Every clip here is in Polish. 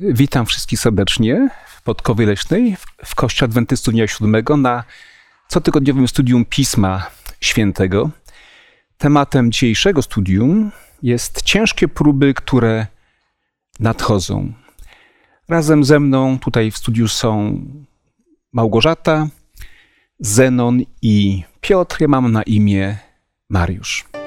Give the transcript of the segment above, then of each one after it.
Witam wszystkich serdecznie w Podkowie Leśnej w Kościele Adwentystów Dnia Siódmego na cotygodniowym studium Pisma Świętego. Tematem dzisiejszego studium jest ciężkie próby, które nadchodzą. Razem ze mną tutaj w studiu są Małgorzata, Zenon i Piotr. Ja mam na imię Mariusz.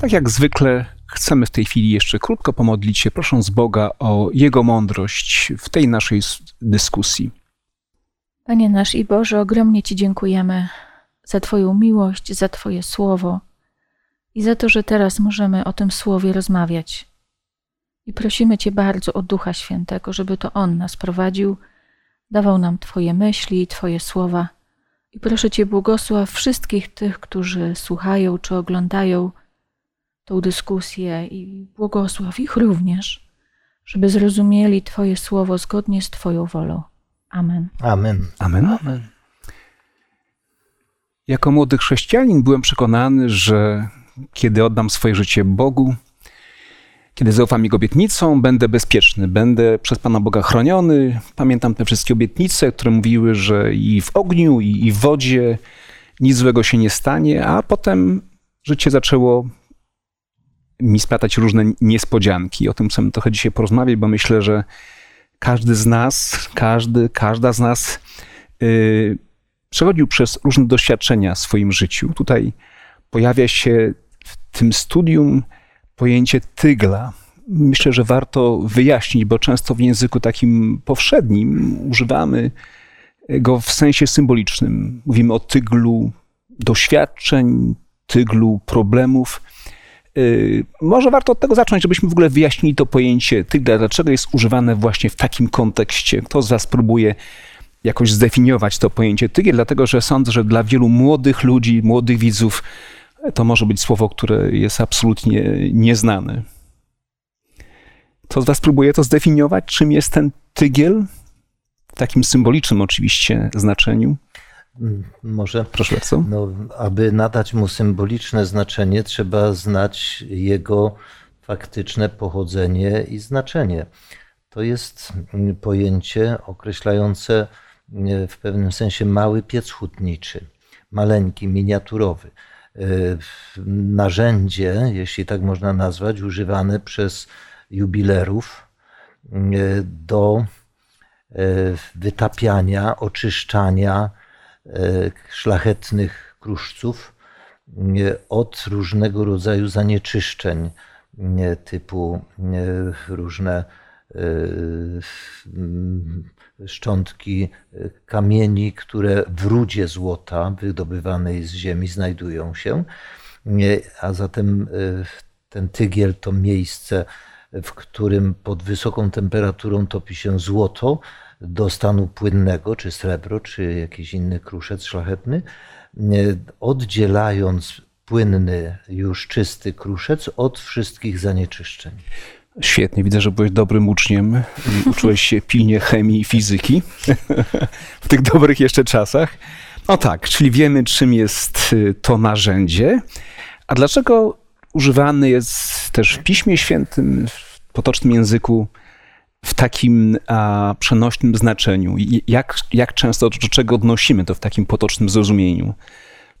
Tak jak zwykle chcemy w tej chwili jeszcze krótko pomodlić się, prosząc Boga o Jego mądrość w tej naszej dyskusji. Panie nasz i Boże, ogromnie Ci dziękujemy za Twoją miłość, za Twoje słowo i za to, że teraz możemy o tym słowie rozmawiać. I prosimy Cię bardzo o Ducha Świętego, żeby to On nas prowadził, dawał nam Twoje myśli i Twoje słowa. I proszę Cię, błogosław wszystkich tych, którzy słuchają czy oglądają tą dyskusję i błogosław ich również, żeby zrozumieli Twoje słowo zgodnie z Twoją wolą. Amen. Amen. Amen. Amen. Jako młody chrześcijanin byłem przekonany, że kiedy oddam swoje życie Bogu, kiedy zaufam Jego obietnicom, będę bezpieczny, będę przez Pana Boga chroniony. Pamiętam te wszystkie obietnice, które mówiły, że i w ogniu, i w wodzie nic złego się nie stanie, a potem życie zaczęło mi splatać różne niespodzianki. O tym chcemy trochę dzisiaj porozmawiać, bo myślę, że każdy z nas, każdy, każda z nas yy, przechodził przez różne doświadczenia w swoim życiu. Tutaj pojawia się w tym studium pojęcie tygla. Myślę, że warto wyjaśnić, bo często w języku takim powszednim używamy go w sensie symbolicznym. Mówimy o tyglu doświadczeń, tyglu problemów. Y, może warto od tego zacząć, żebyśmy w ogóle wyjaśnili to pojęcie tygla, dlaczego jest używane właśnie w takim kontekście. Kto z Was próbuje jakoś zdefiniować to pojęcie tygiel, dlatego że sądzę, że dla wielu młodych ludzi, młodych widzów to może być słowo, które jest absolutnie nieznane. Kto z Was próbuje to zdefiniować, czym jest ten tygiel? W takim symbolicznym oczywiście znaczeniu. Mm, może. Proszę bardzo. No, aby nadać mu symboliczne znaczenie, trzeba znać jego faktyczne pochodzenie i znaczenie. To jest mm, pojęcie określające mm, w pewnym sensie mały piec hutniczy, maleńki, miniaturowy. E, narzędzie, jeśli tak można nazwać, używane przez jubilerów do e, wytapiania, oczyszczania, szlachetnych kruszców od różnego rodzaju zanieczyszczeń typu różne e, szczątki kamieni, które w rudzie złota wydobywanej z ziemi znajdują się. A zatem e, ten tygiel to miejsce, w którym pod wysoką temperaturą topi się złoto, do stanu płynnego, czy srebro, czy jakiś inny kruszec szlachetny, oddzielając płynny, już czysty kruszec od wszystkich zanieczyszczeń. Świetnie, widzę, że byłeś dobrym uczniem i uczyłeś się pilnie chemii i fizyki w tych dobrych jeszcze czasach. No tak, czyli wiemy, czym jest y, to narzędzie. A dlaczego używany jest też w Piśmie Świętym, w potocznym języku, w takim a, przenośnym znaczeniu? Jak, jak często, do czego odnosimy to w takim potocznym zrozumieniu?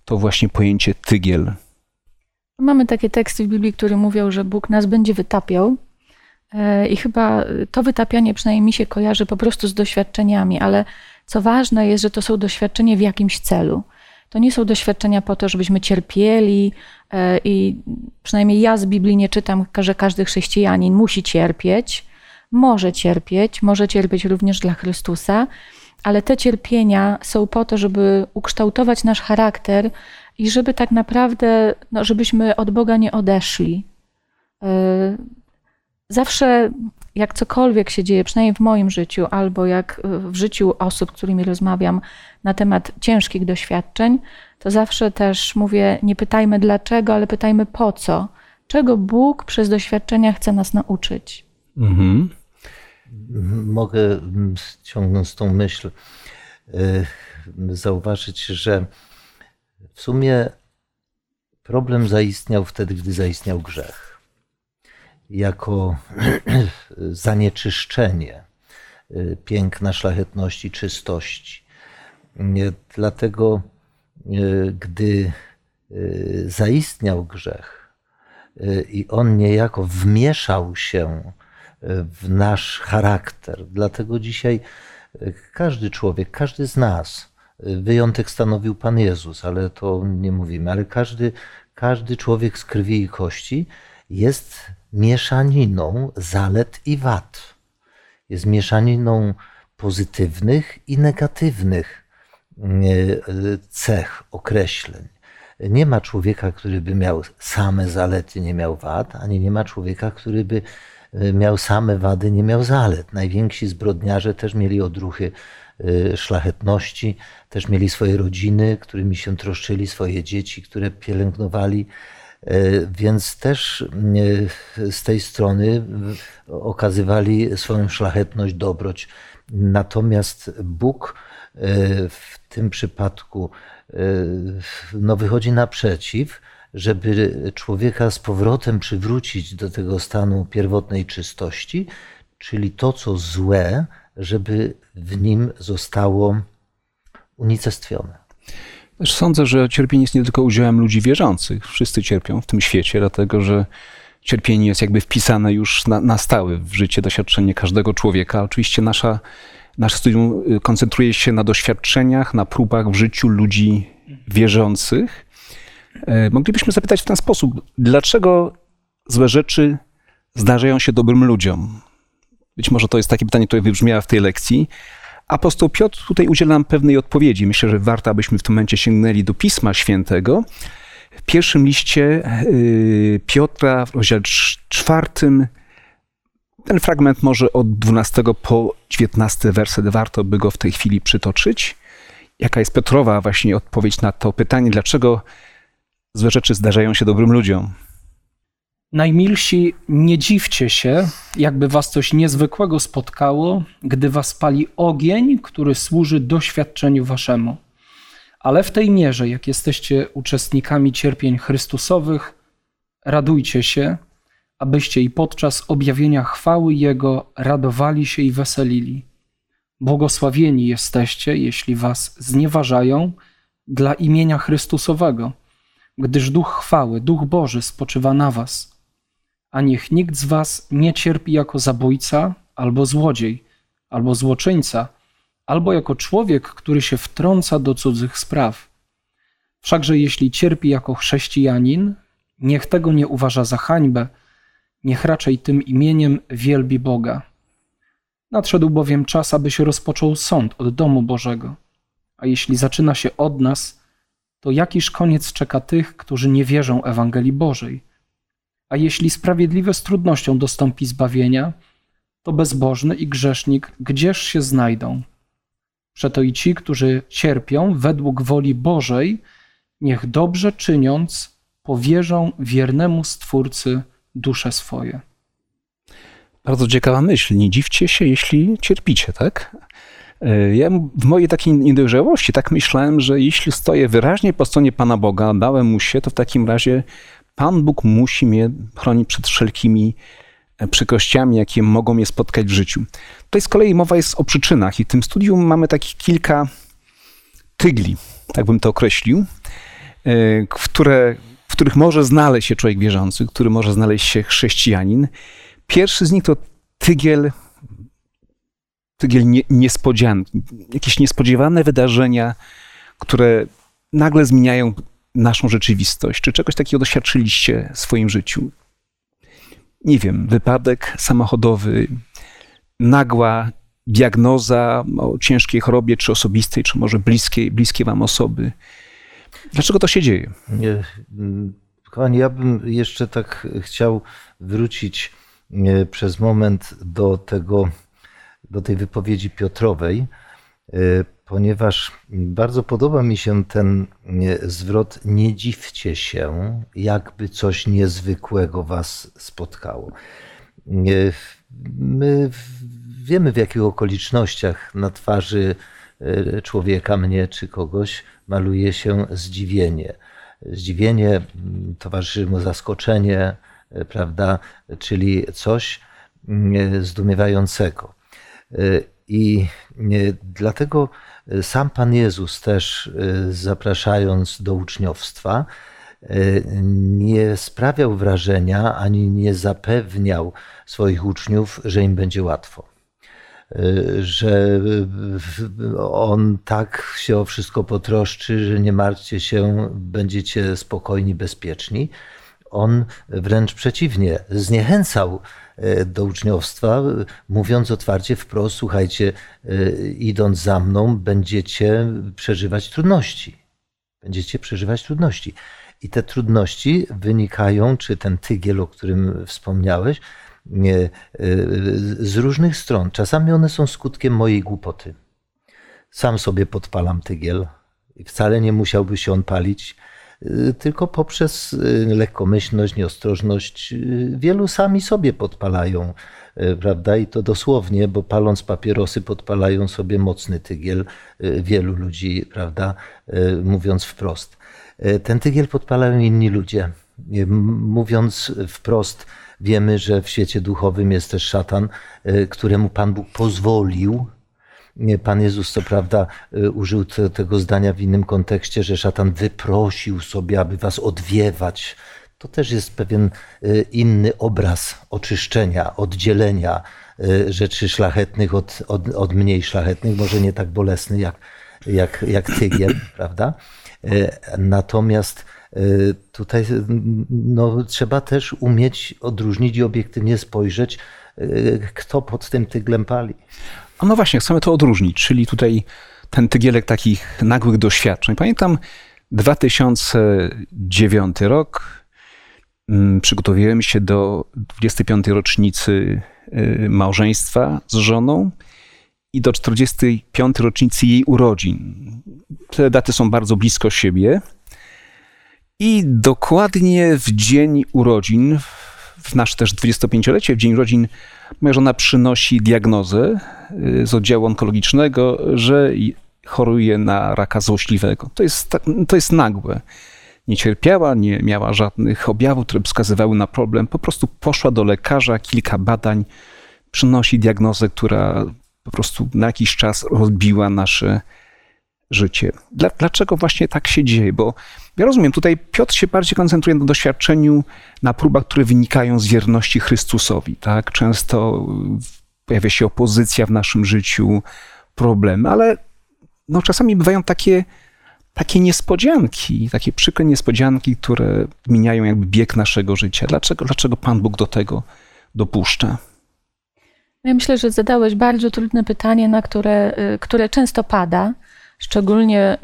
To właśnie pojęcie tygiel. Mamy takie teksty w Biblii, które mówią, że Bóg nas będzie wytapiał. E, I chyba to wytapianie przynajmniej mi się kojarzy po prostu z doświadczeniami, ale co ważne jest, że to są doświadczenia w jakimś celu. To nie są doświadczenia po to, żebyśmy cierpieli e, i przynajmniej ja z Biblii nie czytam, że każdy chrześcijanin musi cierpieć, może cierpieć, może cierpieć również dla Chrystusa, ale te cierpienia są po to, żeby ukształtować nasz charakter i żeby tak naprawdę, no, żebyśmy od Boga nie odeszli. Y, zawsze, jak cokolwiek się dzieje, przynajmniej w moim życiu, albo jak w życiu osób, z którymi rozmawiam na temat ciężkich doświadczeń, to zawsze też mówię: nie pytajmy dlaczego, ale pytajmy po co czego Bóg przez doświadczenia chce nas nauczyć. Mhm. Mogę, ciągnąc tą myśl, y, zauważyć, że w sumie problem zaistniał wtedy, gdy zaistniał grzech. Jako zanieczyszczenie y, piękna, szlachetności, czystości. Dlatego, y, gdy zaistniał grzech i on niejako wmieszał się w nasz charakter. Dlatego dzisiaj każdy człowiek, każdy z nas, wyjątek stanowił Pan Jezus, ale to nie mówimy, ale każdy, każdy człowiek z krwi i kości jest mieszaniną zalet i wad. Jest mieszaniną pozytywnych i negatywnych e, cech, określeń. Nie ma człowieka, który by miał same zalety, nie miał wad, ani nie ma człowieka, który by miał same wady, nie miał zalet. Najwięksi zbrodniarze też mieli odruchy y, szlachetności, też mieli swoje rodziny, którymi się troszczyli, swoje dzieci, które pielęgnowali. Y, więc też z tej strony okazywali swoją szlachetność, dobroć. Natomiast Bóg w tym przypadku no, wychodzi naprzeciw żeby człowieka z powrotem przywrócić do tego stanu pierwotnej czystości, czyli to, co złe, żeby w nim zostało unicestwione. Sądzę, że cierpienie jest nie tylko udziałem ludzi wierzących. Wszyscy cierpią w tym świecie, dlatego że cierpienie jest jakby wpisane już na, na stałe w życie, doświadczenie każdego człowieka. Oczywiście nasza, nasze studium y, koncentruje się na doświadczeniach, na próbach w życiu ludzi wierzących. E, moglibyśmy zapytać w ten sposób, dlaczego złe rzeczy zdarzają się dobrym ludziom? Być może to jest takie pytanie, które wybrzmiało w tej lekcji. Apostoł Piotr tutaj udziela nam pewnej odpowiedzi. Myślę, że warto, abyśmy w tym momencie sięgnęli do Pisma Świętego. W pierwszym liście e, Piotra, w rozdziale czwartym, ten fragment może od 12 po 19 werset, warto by go w tej chwili przytoczyć. Jaka jest Piotrowa właśnie odpowiedź na to pytanie, dlaczego Złe rzeczy zdarzają się dobrym ludziom. Najmilsi, nie dziwcie się, jakby was coś niezwykłego spotkało, gdy was pali ogień, który służy doświadczeniu waszemu. Ale w tej mierze, jak jesteście uczestnikami cierpień Chrystusowych, radujcie się, abyście i podczas objawienia chwały Jego radowali się i weselili. Błogosławieni jesteście, jeśli was znieważają dla imienia Chrystusowego gdyż Duch chwały, Duch Boży spoczywa na was. A niech nikt z was nie cierpi jako zabójca, albo złodziej, albo złoczyńca, albo jako człowiek, który się wtrąca do cudzych spraw. Wszakże jeśli cierpi jako chrześcijanin, niech tego nie uważa za hańbę, niech raczej tym imieniem wielbi Boga. Nadszedł bowiem czas, aby się rozpoczął sąd od domu Bożego. A jeśli zaczyna się od nas, to jakiż koniec czeka tych, którzy nie wierzą Ewangelii Bożej? A jeśli sprawiedliwe z trudnością dostąpi zbawienia, to bezbożny i grzesznik gdzież się znajdą? Przeto i ci, którzy cierpią według woli Bożej, niech dobrze czyniąc, powierzą wiernemu Stwórcy dusze swoje. Bardzo ciekawa myśl. Nie dziwcie się, jeśli cierpicie, tak? E, ja w mojej takiej niedojrzałości tak myślałem, że jeśli stoję wyraźnie po stronie Pana Boga, dałem mu się, to w takim razie Pan Bóg musi mnie chronić przed wszelkimi e, przykrościami, jakie mogą mnie spotkać w życiu. Tutaj z kolei mowa jest o przyczynach i w tym studium mamy takich kilka tygli, tak bym to określił, e, które, w których może znaleźć się człowiek wierzący, który może znaleźć się chrześcijanin. Pierwszy z nich to tygiel tygiel nie, niespodzianki, jakieś niespodziewane wydarzenia, które nagle zmieniają naszą rzeczywistość. Czy czegoś takiego doświadczyliście w swoim życiu? Nie wiem, wypadek samochodowy, nagła diagnoza o ciężkiej chorobie, czy osobistej, czy może bliskiej, bliskie wam osoby. Dlaczego to się dzieje? Nie, kochani, ja bym jeszcze tak chciał wrócić przez moment do tego do tej wypowiedzi Piotrowej, e, ponieważ bardzo podoba mi się ten zwrot nie dziwcie się, jakby coś niezwykłego was spotkało. My wiemy w jakich okolicznościach na twarzy e, człowieka, mnie czy kogoś maluje się zdziwienie. Zdziwienie towarzyszy mu zaskoczenie, e, prawda, czyli coś zdumiewającego. E, I dlatego sam Pan Jezus też zapraszając do uczniowstwa, nie sprawiał wrażenia ani nie zapewniał swoich uczniów, że im będzie łatwo. Że on tak się o wszystko potroszczy, że nie martwcie się, będziecie spokojni, bezpieczni. On wręcz przeciwnie, zniechęcał e, do uczniowstwa, mówiąc otwarcie wprost: Słuchajcie, e, idąc za mną, będziecie przeżywać trudności. Będziecie przeżywać trudności. I te trudności wynikają, czy ten tygiel, o którym wspomniałeś, z różnych stron. Czasami one są skutkiem mojej głupoty. Sam sobie podpalam tygiel i wcale nie musiałby się on palić, tylko poprzez lekkomyślność, nieostrożność. Wielu sami sobie podpalają, prawda? I to dosłownie, bo paląc papierosy podpalają sobie mocny tygiel. Wielu ludzi, prawda? Mówiąc wprost. Ten tygiel podpalają inni ludzie. Mówiąc wprost, wiemy, że w świecie duchowym jest też szatan, któremu Pan Bóg pozwolił. Pan Jezus, co prawda, e, użył te, tego zdania w innym kontekście, że szatan wyprosił sobie, aby was odwiewać. To też jest pewien inny obraz oczyszczenia, oddzielenia rzeczy szlachetnych od, od, od mniej szlachetnych, może nie tak bolesny jak, jak, jak tygiel, prawda? Natomiast tutaj no, trzeba też umieć odróżnić i obiektywnie spojrzeć, kto pod tym tyglem pali. A no właśnie, chcemy to odróżnić, czyli tutaj ten tygielek takich nagłych doświadczeń. Pamiętam 2009 rok, mm, przygotowujemy się do 25. rocznicy małżeństwa z żoną i do 45. rocznicy jej urodzin. Te daty są bardzo blisko siebie. I dokładnie w dzień urodzin, w nasz też 25-lecie, w dzień urodzin, moja żona przynosi diagnozę y, z oddziału onkologicznego, że choruje na raka złośliwego. To jest, to jest nagłe. Nie cierpiała, nie miała żadnych objawów, które wskazywały na problem. Po prostu poszła do lekarza, kilka badań, przynosi diagnozę, która po prostu na jakiś czas rozbiła nasze życie. Dlaczego właśnie tak się dzieje? Bo ja rozumiem, tutaj Piotr się bardziej koncentruje na doświadczeniu, na próbach, które wynikają z wierności Chrystusowi. Tak? Często pojawia się opozycja w naszym życiu, problemy, ale no, czasami bywają takie, takie niespodzianki, takie przykre niespodzianki, które zmieniają jakby bieg naszego życia. Dlaczego, dlaczego Pan Bóg do tego dopuszcza? Ja myślę, że zadałeś bardzo trudne pytanie, na które, y, które często pada. Szczególnie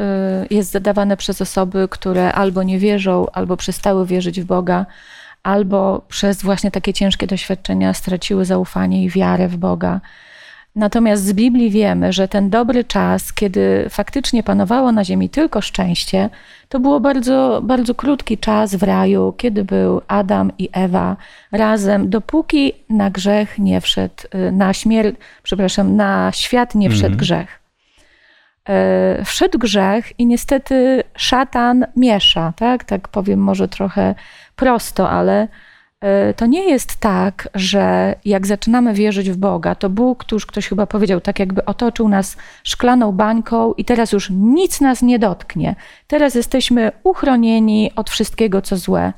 y, jest zadawane przez osoby, które albo nie wierzą, albo przestały wierzyć w Boga, albo przez właśnie takie ciężkie doświadczenia straciły zaufanie i wiarę w Boga. Natomiast z Biblii wiemy, że ten dobry czas, kiedy faktycznie panowało na ziemi tylko szczęście, to było bardzo, bardzo krótki czas w raju, kiedy był Adam i Ewa razem, dopóki na grzech nie wszedł, y, na śmierć, przepraszam, na świat nie wszedł mhm. grzech. E, wszedł grzech i niestety szatan miesza, tak? Tak powiem może trochę prosto, ale E, to nie jest tak, że jak zaczynamy wierzyć w Boga, to Bóg, tu już ktoś chyba powiedział, tak jakby otoczył nas szklaną bańką i teraz już nic nas nie dotknie. Teraz jesteśmy uchronieni od wszystkiego, co złe.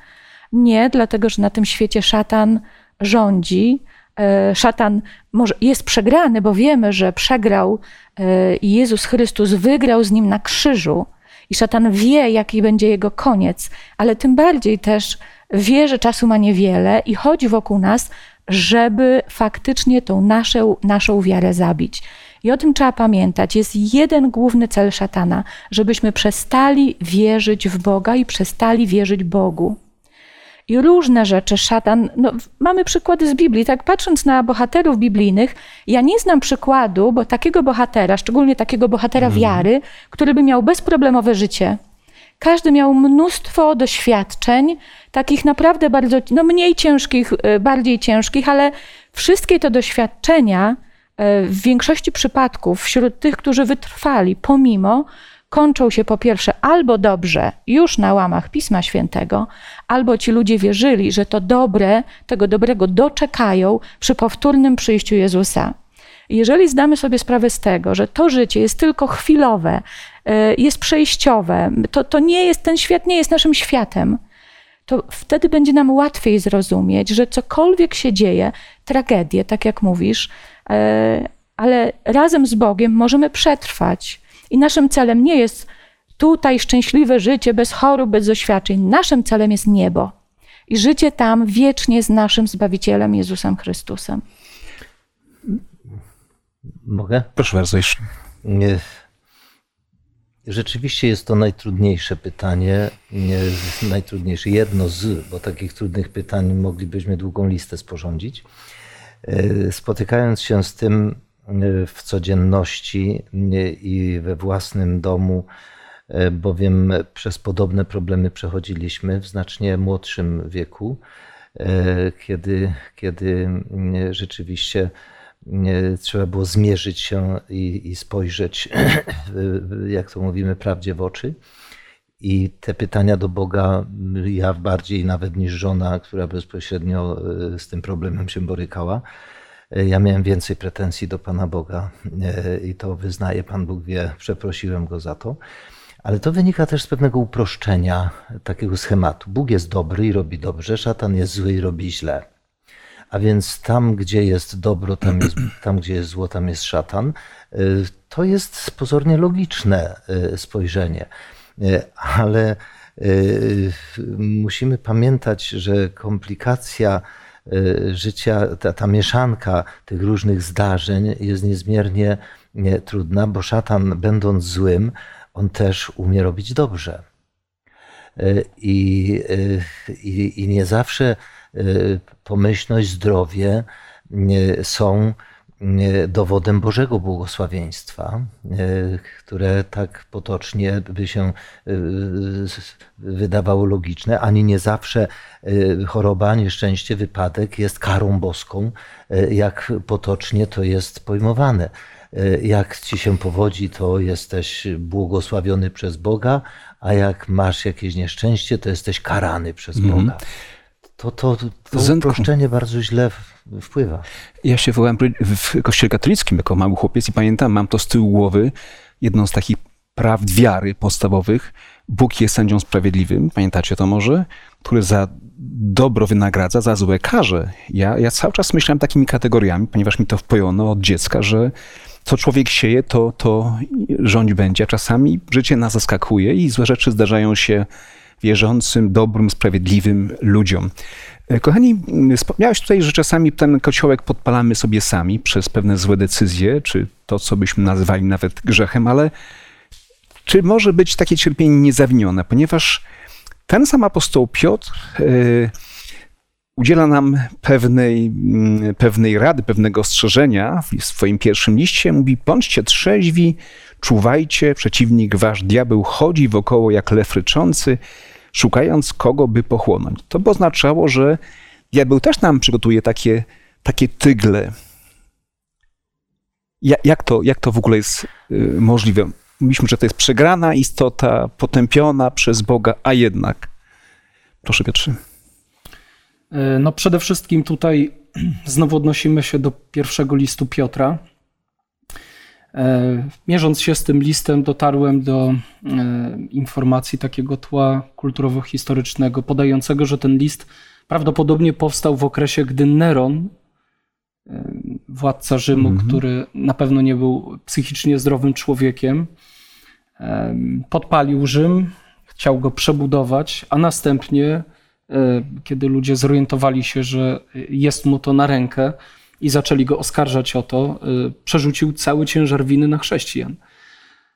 Nie, dlatego że na tym świecie szatan rządzi. E, szatan może jest przegrany, bo wiemy, że przegrał e, i Jezus Chrystus wygrał z nim na krzyżu. I szatan wie, jaki będzie jego koniec, ale tym bardziej też wie, że czasu ma niewiele i chodzi wokół nas, żeby faktycznie tą naszą, naszą wiarę zabić. I o tym trzeba pamiętać. Jest jeden główny cel szatana, żebyśmy przestali wierzyć w Boga i przestali wierzyć Bogu. I różne rzeczy szatan, no, mamy przykłady z Biblii, tak patrząc na bohaterów biblijnych, ja nie znam przykładu, bo takiego bohatera, szczególnie takiego bohatera wiary, który by miał bezproblemowe życie. Każdy miał mnóstwo doświadczeń, takich naprawdę bardzo, no mniej ciężkich, y, bardziej ciężkich, ale wszystkie te doświadczenia y, w większości przypadków wśród tych, którzy wytrwali pomimo, kończą się po pierwsze albo dobrze już na łamach Pisma Świętego, albo ci ludzie wierzyli, że to dobre, tego dobrego doczekają przy powtórnym przyjściu Jezusa. Jeżeli zdamy sobie sprawę z tego, że to życie jest tylko chwilowe, y, jest przejściowe, to, to nie jest, ten świat nie jest naszym światem, to wtedy będzie nam łatwiej zrozumieć, że cokolwiek się dzieje, tragedię, tak jak mówisz, y, ale razem z Bogiem możemy przetrwać. I naszym celem nie jest tutaj szczęśliwe życie bez chorób, bez doświadczeń. Naszym celem jest niebo. I życie tam wiecznie z naszym Zbawicielem Jezusem Chrystusem. Mogę? Proszę bardzo jeszcze. Nie. Rzeczywiście jest to najtrudniejsze pytanie, nie, najtrudniejsze, jedno z, bo takich trudnych pytań moglibyśmy długą listę sporządzić. E, spotykając się z tym w codzienności e, i we własnym domu, bowiem przez podobne problemy przechodziliśmy w znacznie młodszym wieku, kiedy, kiedy rzeczywiście trzeba było zmierzyć się i, i spojrzeć, jak to mówimy, prawdzie w oczy. I te pytania do Boga, ja bardziej nawet niż żona, która bezpośrednio z tym problemem się borykała, ja miałem więcej pretensji do Pana Boga e, i to wyznaję, Pan Bóg wie, przeprosiłem go za to. Ale to wynika też z pewnego uproszczenia takiego schematu. Bóg jest dobry i robi dobrze, szatan jest zły i robi źle. A więc tam, gdzie jest dobro, tam, jest, tam gdzie jest zło, tam jest szatan. Y, to jest pozornie logiczne spojrzenie, ale musimy pamiętać, że komplikacja życia, ta, ta mieszanka tych różnych zdarzeń jest niezmiernie trudna, bo szatan, będąc złym, on też umie robić dobrze. I, i, i nie zawsze Y, pomyślność, zdrowie y, są y, dowodem Bożego błogosławieństwa, które tak potocznie by się wydawało logiczne, ani nie zawsze choroba, nieszczęście, wypadek jest karą boską, jak potocznie to jest pojmowane. Jak ci się powodzi, to jesteś błogosławiony przez Boga, a jak masz jakieś nieszczęście, to jesteś karany przez mhm. Boga to, to, to Zenku. uproszczenie bardzo źle wpływa. Ja się wychowałem w kościele katolickim jako mały chłopiec i pamiętam, mam to z tyłu głowy, jedną z takich prawd wiary podstawowych. Bóg jest sędzią sprawiedliwym, pamiętacie to może? Który za dobro wynagradza, za złe karze. Ja, ja cały czas myślałem takimi kategoriami, ponieważ mi to wpojono od dziecka, że co człowiek sieje, to, to rządź będzie. A czasami życie nas zaskakuje i złe rzeczy zdarzają się wierzącym, dobrym, sprawiedliwym ludziom. E, kochani, wspomniałeś tutaj, że czasami ten kociołek podpalamy sobie sami przez pewne złe decyzje, czy to, co byśmy nazywali nawet grzechem, ale czy może być takie cierpienie niezawinione? Ponieważ ten sam apostoł Piotr e, udziela nam pewnej, mm, pewnej rady, pewnego ostrzeżenia w swoim pierwszym liście. Mówi, bądźcie trzeźwi, czuwajcie, przeciwnik wasz diabeł chodzi wokoło jak lew ryczący, szukając kogo by pochłonąć. To by oznaczało, że diabeł też nam przygotuje takie, takie tygle. Jak to, jak to w ogóle jest y, możliwe? Mówiliśmy, że to jest przegrana istota, potępiona przez Boga, a jednak. Proszę Piotrze. E, no przede wszystkim tutaj znowu odnosimy się do pierwszego listu Piotra. E, mierząc się z tym listem, dotarłem do e, informacji takiego tła kulturowo-historycznego, podającego, że ten list prawdopodobnie powstał w okresie, gdy Neron, władca Rzymu, mm -hmm. który na pewno nie był psychicznie zdrowym człowiekiem, podpalił Rzym, chciał go przebudować, a następnie kiedy ludzie zorientowali się, że jest mu to na rękę i zaczęli go oskarżać o to, e, przerzucił cały ciężar winy na chrześcijan.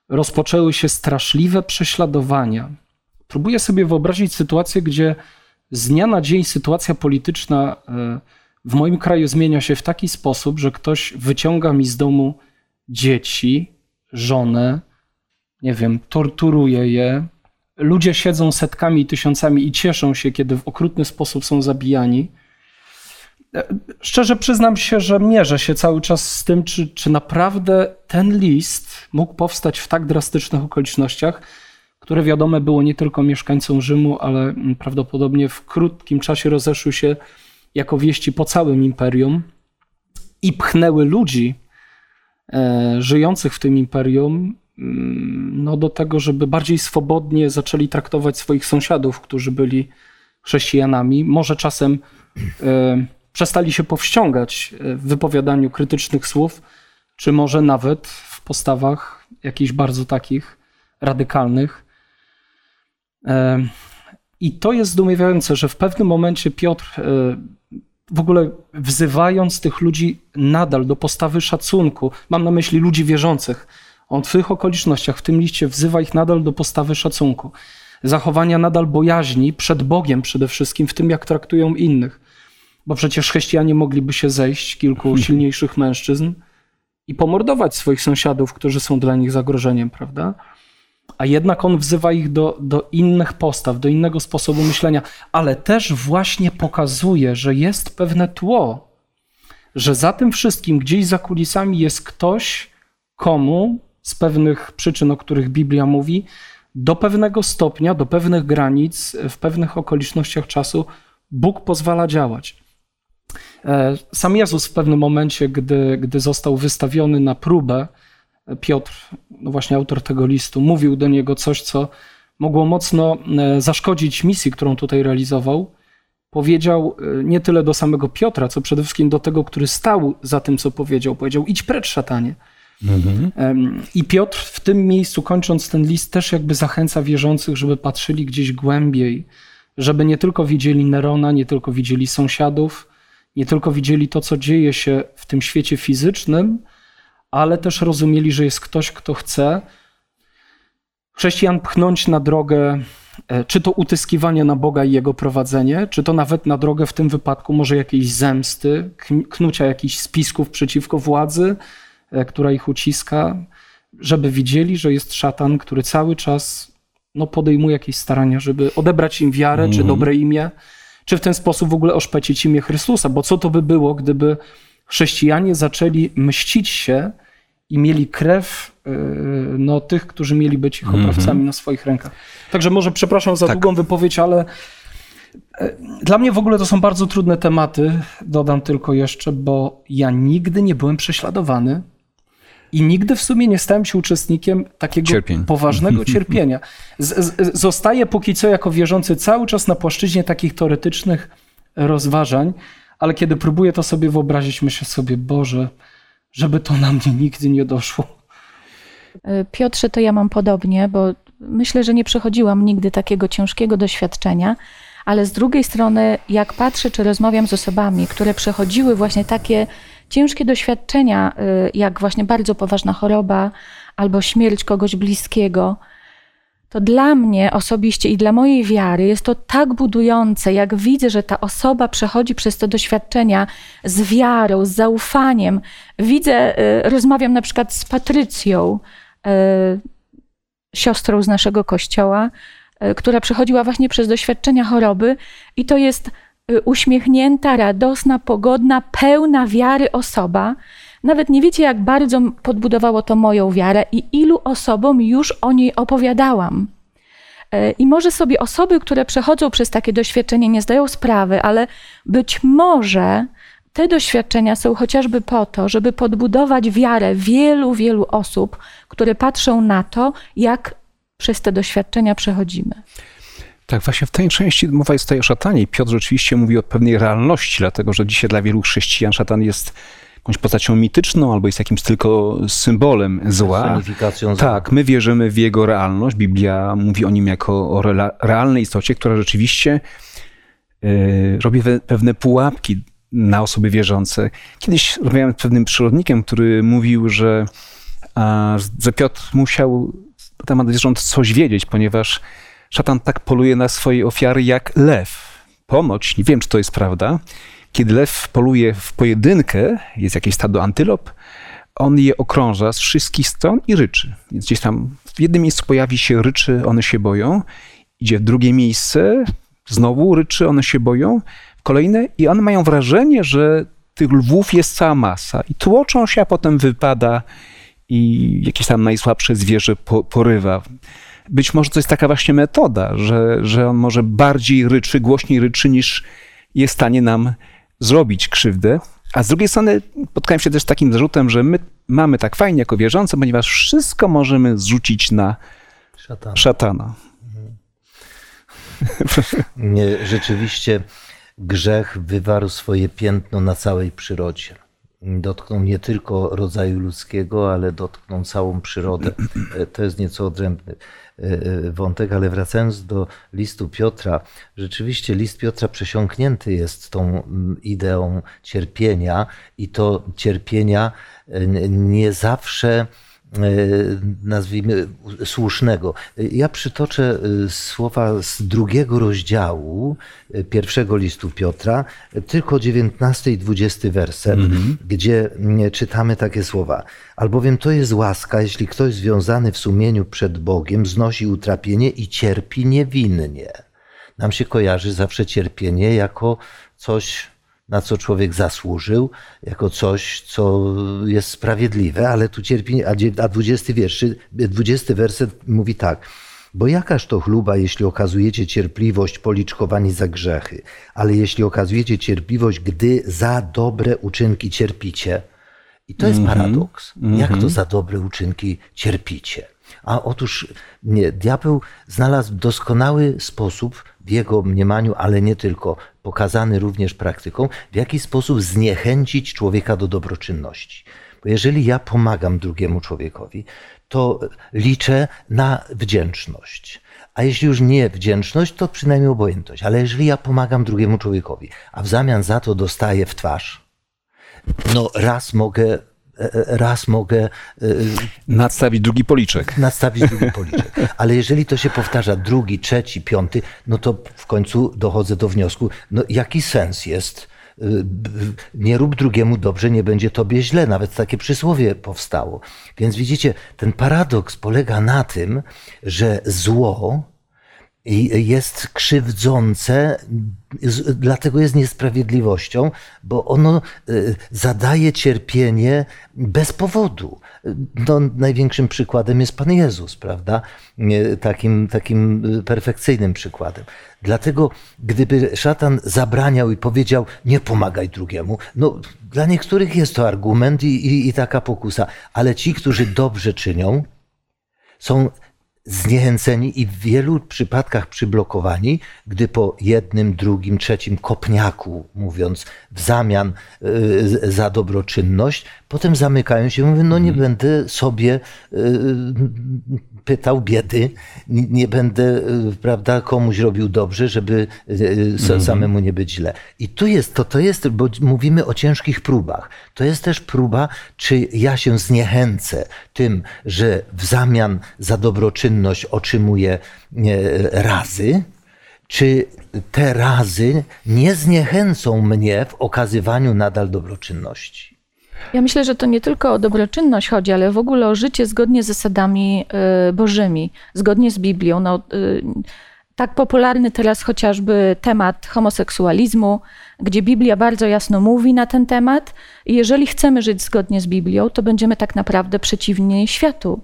Rozpoczęły się straszliwe prześladowania. Próbuję sobie wyobrazić sytuację, gdzie z dnia na dzień sytuacja polityczna e, w moim kraju zmienia się w taki sposób, że ktoś wyciąga mi z domu dzieci, żonę, nie wiem, torturuje je. Ludzie siedzą setkami i tysiącami i cieszą się, kiedy w okrutny sposób są zabijani. E, szczerze przyznam się, że mierzę się cały czas z tym, czy, czy naprawdę ten list mógł powstać w tak drastycznych okolicznościach, które wiadome było nie tylko mieszkańcom Rzymu, ale prawdopodobnie w krótkim czasie rozeszły się jako wieści po całym imperium i pchnęły ludzi e, żyjących w tym imperium no, do tego, żeby bardziej swobodnie zaczęli traktować swoich sąsiadów, którzy byli chrześcijanami. Może czasem e, przestali się powściągać w wypowiadaniu krytycznych słów, czy może nawet w postawach jakichś bardzo takich radykalnych. E, I to jest zdumiewające, że w pewnym momencie Piotr, e, w ogóle wzywając tych ludzi nadal do postawy szacunku, mam na myśli ludzi wierzących, on w tych okolicznościach, w tym liście wzywa ich nadal do postawy szacunku, zachowania nadal bojaźni przed Bogiem przede wszystkim, w tym jak traktują innych. Bo przecież chrześcijanie mogliby się zejść, kilku silniejszych mężczyzn, i pomordować swoich sąsiadów, którzy są dla nich zagrożeniem, prawda? A jednak on wzywa ich do, do innych postaw, do innego sposobu myślenia, ale też właśnie pokazuje, że jest pewne tło, że za tym wszystkim, gdzieś za kulisami jest ktoś, komu z pewnych przyczyn, o których Biblia mówi, do pewnego stopnia, do pewnych granic, w pewnych okolicznościach czasu Bóg pozwala działać. E, sam Jezus w pewnym momencie, gdy, gdy został wystawiony na próbę, Piotr, no właśnie autor tego listu, mówił do niego coś, co mogło mocno e, zaszkodzić misji, którą tutaj realizował. Powiedział e, nie tyle do samego Piotra, co przede wszystkim do tego, który stał za tym, co powiedział. Powiedział: idź precz, szatanie. Mhm. I Piotr w tym miejscu, kończąc ten list, też jakby zachęca wierzących, żeby patrzyli gdzieś głębiej, żeby nie tylko widzieli Nerona, nie tylko widzieli sąsiadów, nie tylko widzieli to, co dzieje się w tym świecie fizycznym, ale też rozumieli, że jest ktoś, kto chce chrześcijan pchnąć na drogę, e, czy to utyskiwanie na Boga i Jego prowadzenie, czy to nawet na drogę w tym wypadku może jakiejś zemsty, knucia jakichś spisków przeciwko władzy, która ich uciska, żeby widzieli, że jest szatan, który cały czas no, podejmuje jakieś starania, żeby odebrać im wiarę mm. czy mhm. dobre imię, czy w ten sposób w ogóle oszpecić imię Chrystusa. Bo co to by było, gdyby chrześcijanie zaczęli mścić się i mieli krew y, no, tych, którzy mieli być ich mhm. oprawcami mm -hmm. na swoich rękach. Także może przepraszam za tak. długą wypowiedź, ale e, dla mnie w ogóle to są bardzo trudne tematy, dodam tylko jeszcze, bo ja nigdy nie byłem prześladowany i nigdy w sumie nie stałem się uczestnikiem takiego Cierpień. poważnego cierpienia. Z, z, zostaję póki co jako wierzący cały czas na płaszczyźnie takich teoretycznych rozważań, ale kiedy próbuję to sobie wyobrazić, myślę sobie, Boże, żeby to na mnie nigdy nie doszło. Piotrze, to ja mam podobnie, bo myślę, że nie przechodziłam nigdy takiego ciężkiego doświadczenia, ale z drugiej strony, jak patrzę czy rozmawiam z osobami, które przechodziły właśnie takie ciężkie doświadczenia, y, jak właśnie bardzo poważna choroba albo śmierć kogoś bliskiego, to dla mnie osobiście i dla mojej wiary jest to tak budujące, jak widzę, że ta osoba przechodzi przez te doświadczenia z wiarą, z zaufaniem. Widzę, y, rozmawiam na przykład z Patrycją, y, siostrą z naszego kościoła, która przechodziła właśnie przez doświadczenia choroby, i to jest uśmiechnięta, radosna, pogodna, pełna wiary osoba. Nawet nie wiecie, jak bardzo podbudowało to moją wiarę i ilu osobom już o niej opowiadałam. Y, I może sobie osoby, które przechodzą przez takie doświadczenie, nie zdają sprawy, ale być może te doświadczenia są chociażby po to, żeby podbudować wiarę wielu, wielu osób, które patrzą na to, jak przez te doświadczenia przechodzimy. Tak, właśnie w tej części mowa jest tutaj o szatanie. Piotr rzeczywiście mówi o pewnej realności, dlatego że dzisiaj dla wielu chrześcijan szatan jest jakąś postacią mityczną albo jest jakimś tylko symbolem zła. zła. Tak, my wierzymy w jego realność. Biblia mówi o nim jako o realnej istocie, która rzeczywiście yy, robi pewne pułapki na osoby wierzące. Kiedyś rozmawiałem z pewnym przyrodnikiem, który mówił, że, a, że Piotr musiał na temat zwierząt coś wiedzieć, ponieważ szatan tak poluje na swoje ofiary jak lew. ponoć, nie wiem czy to jest prawda, kiedy lew poluje w pojedynkę, jest jakieś stado antylop, on je okrąża z wszystkich stron i ryczy. Więc gdzieś tam w jednym miejscu pojawi się ryczy, one się boją, idzie w drugie miejsce, znowu ryczy, one się boją, kolejne i one mają wrażenie, że tych lwów jest cała masa i tłoczą się, a potem wypada i jakieś tam najsłabsze zwierzę po, porywa. Być może to jest taka właśnie metoda, że, że on może bardziej ryczy, głośniej ryczy niż jest w stanie nam zrobić krzywdę. A z drugiej strony spotkałem się też z takim zarzutem, że my mamy tak fajnie jako wierzący, ponieważ wszystko możemy zrzucić na Szatan. szatana. Nie, Rzeczywiście grzech wywarł swoje piętno na całej przyrodzie. Dotknął nie tylko rodzaju ludzkiego, ale dotknął całą przyrodę. To jest nieco odrębny wątek, ale wracając do listu Piotra, rzeczywiście list Piotra przesiąknięty jest tą mm, ideą cierpienia i to cierpienia e, nie zawsze nazwijmy słusznego. Ja przytoczę e, słowa z drugiego rozdziału e, pierwszego listu Piotra, e, tylko 19 i 20 werset, gdzie mm, czytamy takie słowa. Albowiem to jest łaska, jeśli ktoś związany w sumieniu przed Bogiem znosi utrapienie i cierpi niewinnie. Nam się kojarzy zawsze cierpienie jako coś na co człowiek zasłużył, jako coś, co jest sprawiedliwe, ale tu cierpi, a dzie- a 20 wierszy, 20 werset mówi tak. Bo jakaż to chluba, jeśli okazujecie cierpliwość policzkowani za grzechy, ale jeśli okazujecie cierpliwość, gdy za dobre uczynki cierpicie. I to jest paradoks. Jak to za dobre uczynki cierpicie? A otóż nie, diabeł znalazł doskonały sposób w jego mniemaniu, ale nie tylko, pokazany również praktyką, w jaki sposób zniechęcić człowieka do dobroczynności. Bo jeżeli ja pomagam drugiemu człowiekowi, to liczę na wdzięczność. A jeśli już nie wdzięczność, to przynajmniej obojętność. Ale jeżeli ja pomagam drugiemu człowiekowi, a w zamian za to dostaję w twarz, no raz mogę, raz mogę e, Nadstawić drugi policzek. nastawić drugi policzek. Ale jeżeli to się powtarza drugi, trzeci, piąty, no to w końcu dochodzę do wniosku, no jaki sens jest? y, Nie rób drugiemu dobrze, nie będzie tobie źle. Nawet takie przysłowie powstało. Więc widzicie, ten paradoks polega na tym, że zło jest krzywdzące, dlatego jest niesprawiedliwością, bo ono y, zadaje cierpienie bez powodu. No, największym przykładem jest Pan Jezus, prawda? Takim, takim y, perfekcyjnym przykładem. Dlatego, gdyby szatan zabraniał i powiedział, nie pomagaj drugiemu, no dla niektórych jest to argument i, i, i taka pokusa, ale ci, którzy dobrze czynią, są zniechęceni i w wielu przypadkach przyblokowani, gdy po jednym, drugim, trzecim kopniaku, mówiąc w zamian y, za dobroczynność, potem zamykają się i mówią, no nie będę sobie y, pytał biedy, nie będę, y, prawda, komuś robił dobrze, żeby y, sa- samemu nie być źle. I tu jest, to, to jest, bo mówimy o ciężkich próbach. To jest też próba, czy ja się zniechęcę tym, że w zamian za dobroczynność otrzymuję razy, czy te razy nie zniechęcą mnie w okazywaniu nadal dobroczynności. Ja myślę, że to nie tylko o dobroczynność chodzi, ale w ogóle o życie zgodnie z zasadami y, bożymi, zgodnie z Biblią. No, y, tak popularny teraz chociażby temat homoseksualizmu, gdzie Biblia bardzo jasno mówi na ten temat. I jeżeli chcemy żyć zgodnie z Biblią, to będziemy tak naprawdę przeciwni światu.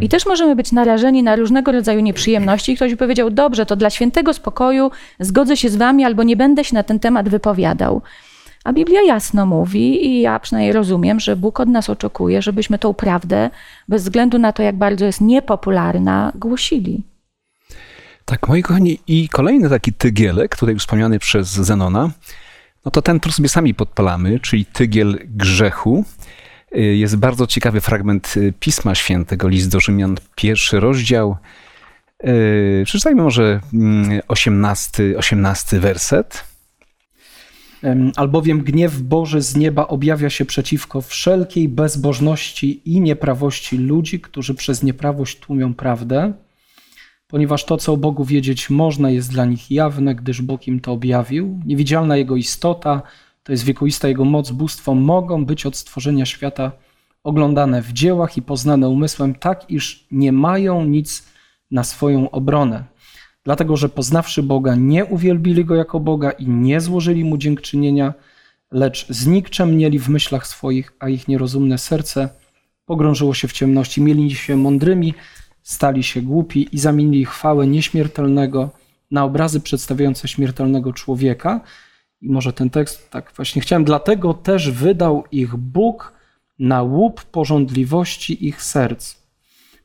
I też możemy być narażeni na różnego rodzaju nieprzyjemności. Ktoś by powiedział, dobrze, to dla świętego spokoju zgodzę się z wami, albo nie będę się na ten temat wypowiadał. A Biblia jasno mówi, i ja przynajmniej rozumiem, że Bóg od nas oczekuje, żebyśmy tą prawdę, bez względu na to, jak bardzo jest niepopularna, głosili. Tak, moi kochani, i kolejny taki tygielek, tutaj wspomniany przez Zenona, no to ten, który sobie sami podpalamy, czyli tygiel grzechu. Y, Jest bardzo ciekawy fragment y, Pisma Świętego, list do Rzymian, pierwszy rozdział. Y, Przeczytajmy może mm, 18, 18 werset. Em, Albowiem gniew Boży z nieba objawia się przeciwko wszelkiej bezbożności i nieprawości ludzi, którzy przez nieprawość tłumią prawdę. ponieważ to, co o Bogu wiedzieć można, jest dla nich jawne, gdyż Bóg im to objawił. Niewidzialna Jego istota, to jest wiekuista Jego moc, bóstwo, mogą być od stworzenia świata oglądane w dziełach i poznane umysłem, tak iż nie mają nic na swoją obronę. Dlatego, że poznawszy Boga, nie uwielbili Go jako Boga i nie złożyli Mu dziękczynienia, lecz znikczemnieli w myślach swoich, a ich nierozumne serce pogrążyło się w ciemności. Mieli się mądrymi, stali się głupi i zamienili chwałę nieśmiertelnego na obrazy przedstawiające śmiertelnego człowieka. I może ten tekst, tak właśnie chciałem, dlatego też wydał ich Bóg na łup porządliwości ich serc.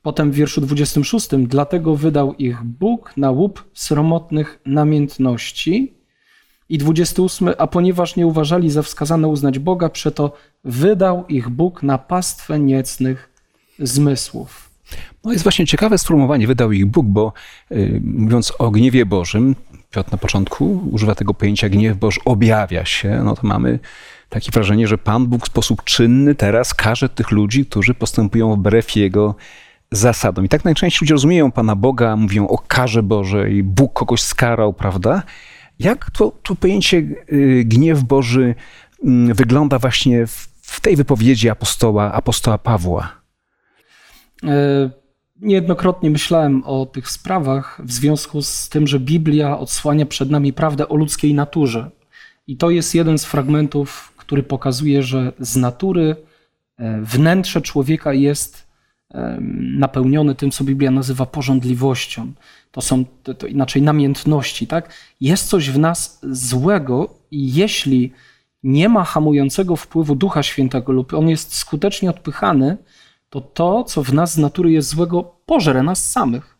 Potem w wierszu 26, dlatego wydał ich Bóg na łup sromotnych namiętności. I 28, a ponieważ nie uważali za wskazane uznać Boga, przeto wydał ich Bóg na pastwę niecnych zmysłów. No jest właśnie ciekawe sformułowanie, wydał ich Bóg, bo y, mówiąc o gniewie Bożym, Piotr na początku używa tego pojęcia gniew Boży objawia się, no to mamy takie wrażenie, że Pan Bóg w sposób czynny teraz karze tych ludzi, którzy postępują wbrew Jego zasadom. I tak najczęściej ludzie rozumieją Pana Boga, mówią o karze Bożej, Bóg kogoś skarał, prawda? Jak to, to pojęcie y, gniew Boży mm, wygląda właśnie w, w tej wypowiedzi apostoła, apostoła Pawła? E, niejednokrotnie myślałem o tych sprawach w związku z tym, że Biblia odsłania przed nami prawdę o ludzkiej naturze. I to jest jeden z fragmentów, który pokazuje, że z natury e, wnętrze człowieka jest napełnione tym, co Biblia nazywa porządliwością. To są to, to inaczej namiętności, tak? Jest coś w nas złego i jeśli nie ma hamującego wpływu Ducha Świętego lub on jest skutecznie odpychany, to to, co w nas z natury jest złego, pożre nas samych.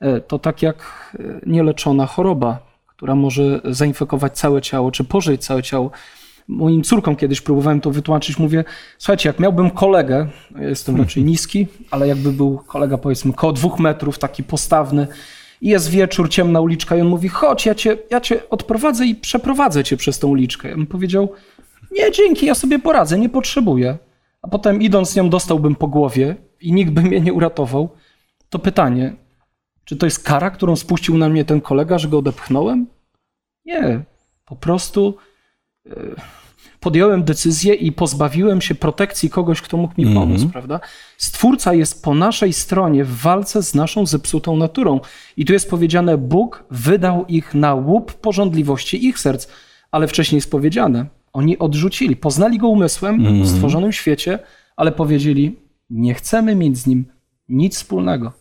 E, to tak jak e, nieleczona choroba, która może zainfekować całe ciało, czy pożyć całe ciało. Moim córkom kiedyś próbowałem to wytłumaczyć. Mówię, słuchajcie, jak miałbym kolegę, ja jestem raczej niski, ale jakby był kolega powiedzmy koło dwóch metrów, taki postawny, i jest wieczór, ciemna uliczka i on mówi, chodź, ja cię, ja cię odprowadzę i przeprowadzę cię przez tą uliczkę. Ja bym powiedział, nie, dzięki, ja sobie poradzę, nie potrzebuję. A potem idąc z nią dostałbym po głowie i nikt by mnie nie uratował. To pytanie, czy to jest kara, którą spuścił na mnie ten kolega, że go odepchnąłem? Nie, po prostu podjąłem decyzję i pozbawiłem się protekcji kogoś, kto mógł mi mhm. pomóc, mm -hmm. prawda? Stwórca jest po naszej stronie w walce z naszą zepsutą naturą. I tu jest powiedziane, Bóg wydał ich na łup porządliwości ich serc, ale wcześniej jest powiedziane, oni odrzucili, poznali go umysłem mm -hmm. w mhm. stworzonym świecie, ale powiedzieli, nie chcemy mieć z nim nic wspólnego.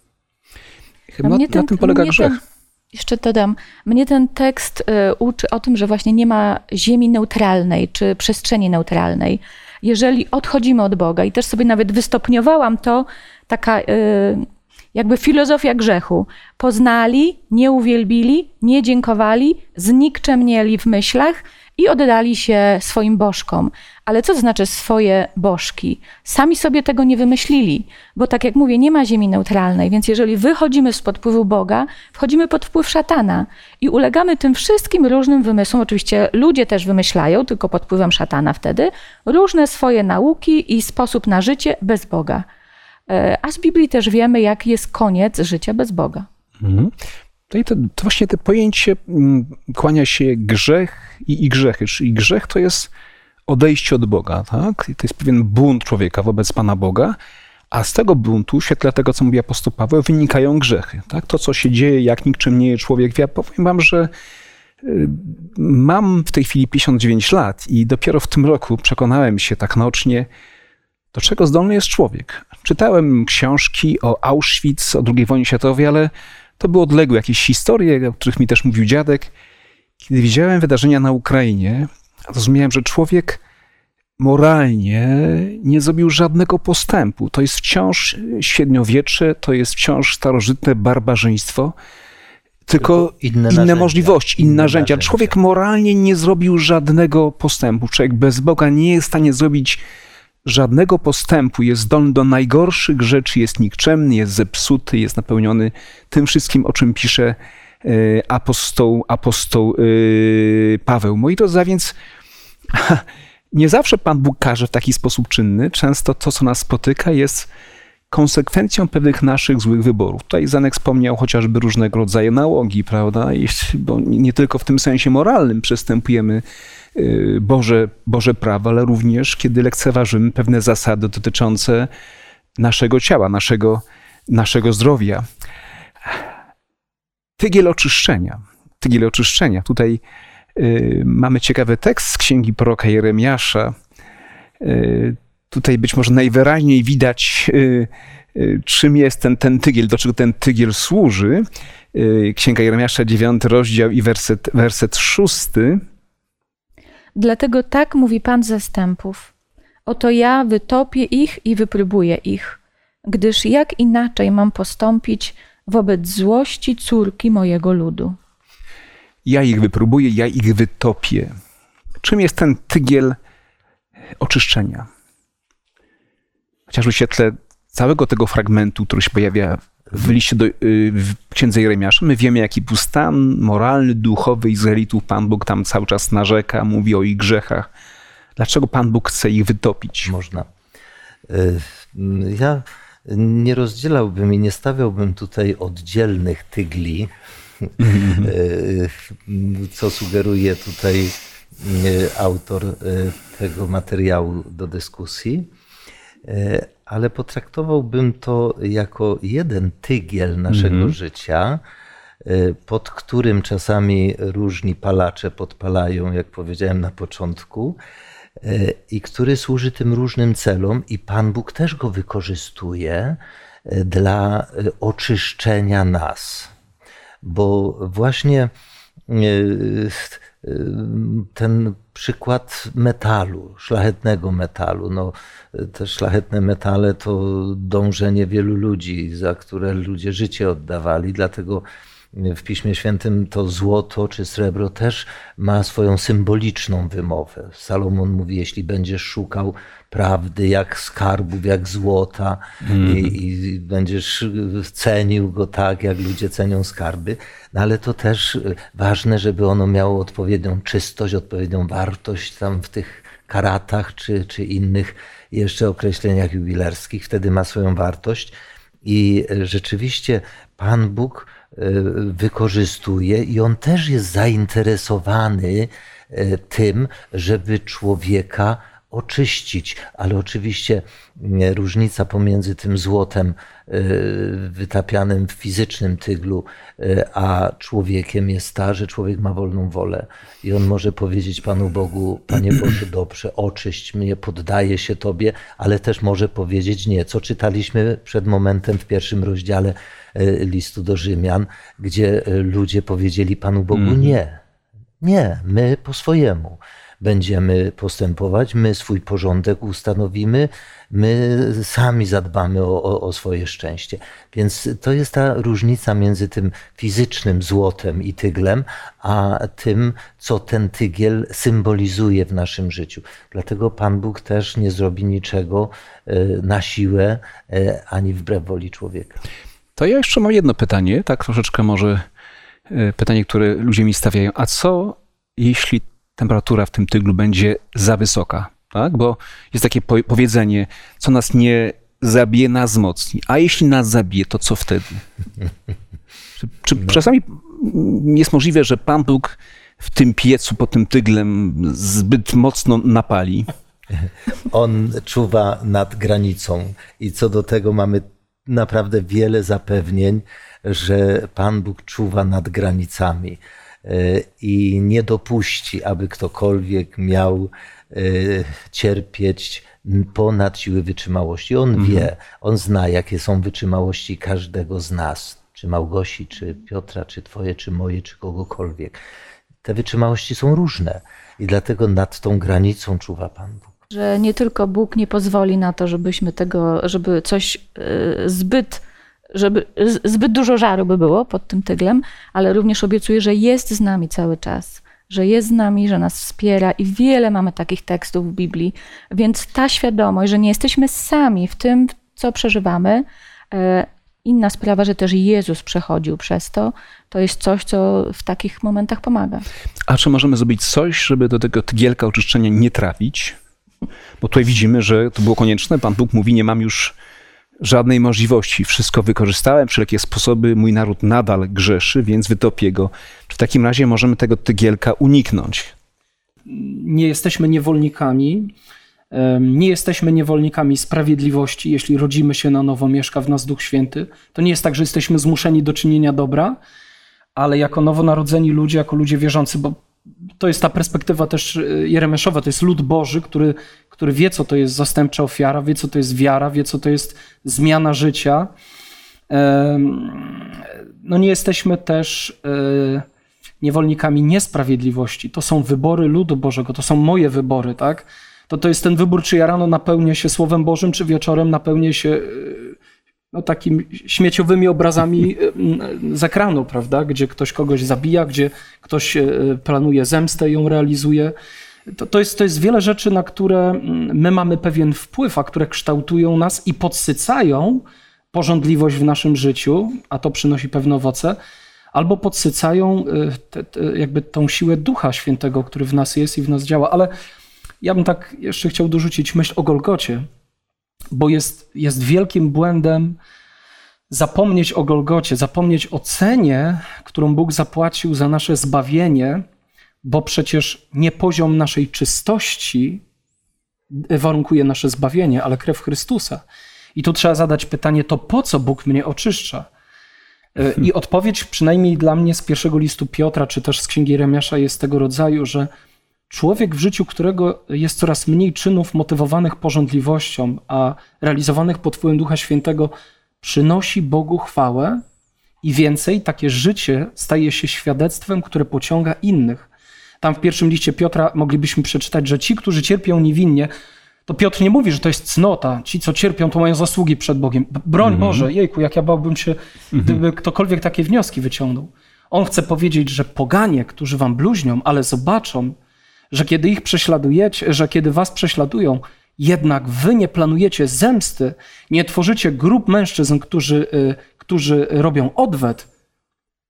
Chyba na, ten, na tym polega grzech. Ten jeszcze dodam, mnie ten tekst y, uczy o tym, że właśnie nie ma ziemi neutralnej czy przestrzeni neutralnej. Jeżeli odchodzimy od Boga, i też sobie nawet wystopniowałam to, taka y, jakby filozofia grzechu. Poznali, nie uwielbili, nie dziękowali, znikczemnieli w myślach i oddali się swoim bożkom. Ale co to znaczy swoje bożki? Sami sobie tego nie wymyślili, bo tak jak mówię, nie ma ziemi neutralnej, więc jeżeli wychodzimy spod wpływu Boga, wchodzimy pod wpływ szatana i ulegamy tym wszystkim różnym wymysłom. Oczywiście ludzie też wymyślają, tylko pod wpływem szatana wtedy, różne swoje nauki i sposób na życie bez Boga. E, a z Biblii też wiemy, jak jest koniec życia bez Boga. Mhm. No i to, to, właśnie to pojęcie mm, kłania się grzech i, i grzechy. Czyli grzech to jest odejście od Boga, tak? To jest pewien bunt człowieka wobec Pana Boga, a z tego buntu, w świetle tego, co mówi apostoł Paweł, wynikają grzechy, tak? To, co się dzieje, jak niczym nie jest człowiek. Ja powiem wam, że y, mam w tej chwili 59 lat i dopiero w tym roku przekonałem się tak naocznie, do czego zdolny jest człowiek. Czytałem książki o Auschwitz, o II wojnie światowej, ale to były odległe jakieś historie, o których mi też mówił dziadek. Kiedy widziałem wydarzenia na Ukrainie, zrozumiałem, że człowiek moralnie nie zrobił żadnego postępu. To jest wciąż średniowiecze, to jest wciąż starożytne barbarzyństwo, tylko, tylko inne, inne możliwości, inne, inne narzędzia. Człowiek moralnie nie zrobił żadnego postępu. Człowiek bez Boga nie jest w stanie zrobić żadnego postępu, jest zdolny do najgorszych rzeczy, jest nikczemny, jest zepsuty, jest napełniony tym wszystkim, o czym pisze e, apostoł, apostoł e, Paweł. Moi drodzy, a więc nie zawsze Pan Bóg karze w taki sposób czynny. Często to, co nas spotyka, jest konsekwencją pewnych naszych złych wyborów. Tutaj Zanek wspomniał chociażby różnego rodzaju nałogi, prawda? Bo nie tylko w tym sensie moralnym przestępujemy y, Boże, Boże prawa, ale również kiedy lekceważymy pewne zasady dotyczące naszego ciała, naszego, naszego zdrowia. Tygiel oczyszczenia. Tygiel oczyszczenia. Tutaj y, mamy ciekawy tekst z księgi proroka Jeremiasza. Y, tutaj być może najwyraźniej widać, y, y, czym jest ten, ten tygiel, do czego ten tygiel służy. Y, Księga Jeremiasza, 9 rozdział i werset, werset 6. Dlatego tak mówi Pan zastępów. Oto ja wytopię ich i wypróbuję ich, gdyż jak inaczej mam postąpić wobec złości córki mojego ludu. Ja ich wypróbuję, ja ich wytopię. Czym jest ten tygiel oczyszczenia? Chociażby w świetle całego tego fragmentu, który się pojawia w liście do, y, w księdze Jeremiasza, my wiemy, jaki był stan moralny, duchowy Izraelitów. Pan Bóg tam cały czas narzeka, mówi o ich grzechach. Dlaczego Pan Bóg chce ich wytopić? Można. Y, Ja nie rozdzielałbym i nie stawiałbym tutaj oddzielnych tygli, y, co sugeruje tutaj autor tego materiału do dyskusji, ale potraktowałbym to jako jeden tygiel naszego życia, y, pod którym czasami różni palacze podpalają, jak powiedziałem na początku, y, i który służy tym różnym celom, i Pan Bóg też go wykorzystuje y, dla oczyszczenia nas. Bo właśnie ten przykład metalu, szlachetnego metalu. No, te szlachetne metale to dążenie wielu ludzi, za które ludzie życie oddawali, dlatego w Piśmie Świętym to złoto czy srebro też ma swoją symboliczną wymowę. Salomon mówi, jeśli będziesz szukał prawdy jak skarbów, jak złota i, i będziesz cenił go tak, jak ludzie cenią skarby, no ale to też ważne, żeby ono miało odpowiednią czystość, odpowiednią wartość tam w tych karatach czy, czy innych jeszcze określeniach jubilerskich. Wtedy ma swoją wartość. I rzeczywiście Pan Bóg wykorzystuje i on też jest zainteresowany e, tym, żeby człowieka oczyścić, ale oczywiście nie, różnica pomiędzy tym złotem e, wytapianym w fizycznym tyglu, a człowiekiem jest ta, że człowiek ma wolną wolę. I on może powiedzieć Panu Bogu, Panie Boże, dobrze, oczyść mnie, poddaję się Tobie, ale też może powiedzieć nie, co czytaliśmy przed momentem w pierwszym rozdziale listu do Rzymian, gdzie e, ludzie powiedzieli Panu Bogu nie. Nie, my po swojemu będziemy postępować, my swój porządek ustanowimy, my sami zadbamy o, o, o swoje szczęście. Więc to jest ta różnica między tym fizycznym złotem i tyglem, a tym, co ten tygiel symbolizuje w naszym życiu. Dlatego Pan Bóg też nie zrobi niczego e, na siłę, e, ani wbrew woli człowieka. To ja jeszcze mam jedno pytanie, tak troszeczkę może e, pytanie, które ludzie mi stawiają. A co jeśli temperatura w tym tyglu będzie za wysoka? Tak? Bo jest takie po- powiedzenie, co nas nie zabije, nas wzmocni. A jeśli nas zabije, to co wtedy? Czy, czy czasami mm, jest możliwe, że Pan Bóg w tym piecu pod tym tyglem zbyt mocno napali? On czuwa nad granicą i co do tego mamy naprawdę wiele zapewnień, że Pan Bóg czuwa nad granicami e, i nie dopuści, aby ktokolwiek miał e, cierpieć ponad siły wytrzymałości. On wie, on zna, jakie są wytrzymałości każdego z nas, czy Małgosi, czy Piotra, czy Twoje, czy moje, czy kogokolwiek. Te wytrzymałości są różne i dlatego nad tą granicą czuwa Pan Bóg. Że nie tylko Bóg nie pozwoli na to, żebyśmy tego, żeby coś e, zbyt, żeby zbyt dużo żaru by było pod tym tyglem, ale również obiecuje, że jest z nami cały czas. Że jest z nami, że nas wspiera i wiele mamy takich tekstów w Biblii. Więc ta świadomość, że nie jesteśmy sami w tym, co przeżywamy, e, inna sprawa, że też Jezus przechodził przez to, to jest coś, co w takich momentach pomaga. A czy możemy zrobić coś, żeby do tego tygielka oczyszczenia nie trafić? Bo tutaj widzimy, że to było konieczne. Pan Bóg mówi, nie mam już żadnej możliwości. Wszystko wykorzystałem, wszelkie sposoby, mój naród nadal grzeszy, więc wytopię go. Czy w takim razie możemy tego tygielka uniknąć? Nie jesteśmy niewolnikami. Nie jesteśmy niewolnikami sprawiedliwości, jeśli rodzimy się na nowo, mieszka w nas Duch Święty. To nie jest tak, że jesteśmy zmuszeni do czynienia dobra, ale jako nowonarodzeni ludzie, jako ludzie wierzący, bo to jest ta perspektywa też y, Jeremiaszowa, to jest lud Boży, który, który wie, co to jest zastępcza ofiara, wie, co to jest wiara, wie, co to jest zmiana życia. No nie jesteśmy też y, niewolnikami niesprawiedliwości. To są wybory ludu Bożego, to są moje wybory, tak? To, to jest ten wybór, czy ja rano napełnię się Słowem Bożym, czy wieczorem napełnię się y, no, takimi śmieciowymi obrazami y, z ekranu, prawda? Gdzie ktoś kogoś zabija, gdzie ktoś y, planuje zemstę i ją realizuje. To, to, jest, to jest wiele rzeczy, na które mm, my mamy pewien wpływ, a które kształtują nas i podsycają porządliwość w naszym życiu, a to przynosi pewne owoce, albo podsycają y, te, te, jakby tą siłę Ducha Świętego, który w nas jest i w nas działa. Ale ja bym tak jeszcze chciał dorzucić myśl o Golgocie, bo jest, jest wielkim błędem zapomnieć o Golgocie, zapomnieć o cenie, którą Bóg zapłacił za nasze zbawienie, bo przecież nie poziom naszej czystości warunkuje nasze zbawienie, ale krew Chrystusa. I tu trzeba zadać pytanie, to po co Bóg mnie oczyszcza? I odpowiedź, przynajmniej dla mnie z pierwszego listu Piotra, czy też z księgi Jeremiasza, jest tego rodzaju, że człowiek w życiu, którego jest coraz mniej czynów motywowanych porządliwością, a realizowanych pod wpływem Ducha Świętego, przynosi Bogu chwałę i więcej, takie życie staje się świadectwem, które pociąga innych. Tam w pierwszym liście Piotra moglibyśmy przeczytać, że ci, którzy cierpią niewinnie, to Piotr nie mówi, że to jest cnota. Ci, co cierpią, to mają zasługi przed Bogiem. Broń Boże, jejku, jak ja bałbym się, gdyby ktokolwiek takie wnioski wyciągnął. On chce powiedzieć, że poganie, którzy wam bluźnią, ale zobaczą, że kiedy ich prześladujecie, że kiedy was prześladują, jednak wy nie planujecie zemsty, nie tworzycie grup mężczyzn, którzy, y, którzy robią odwet,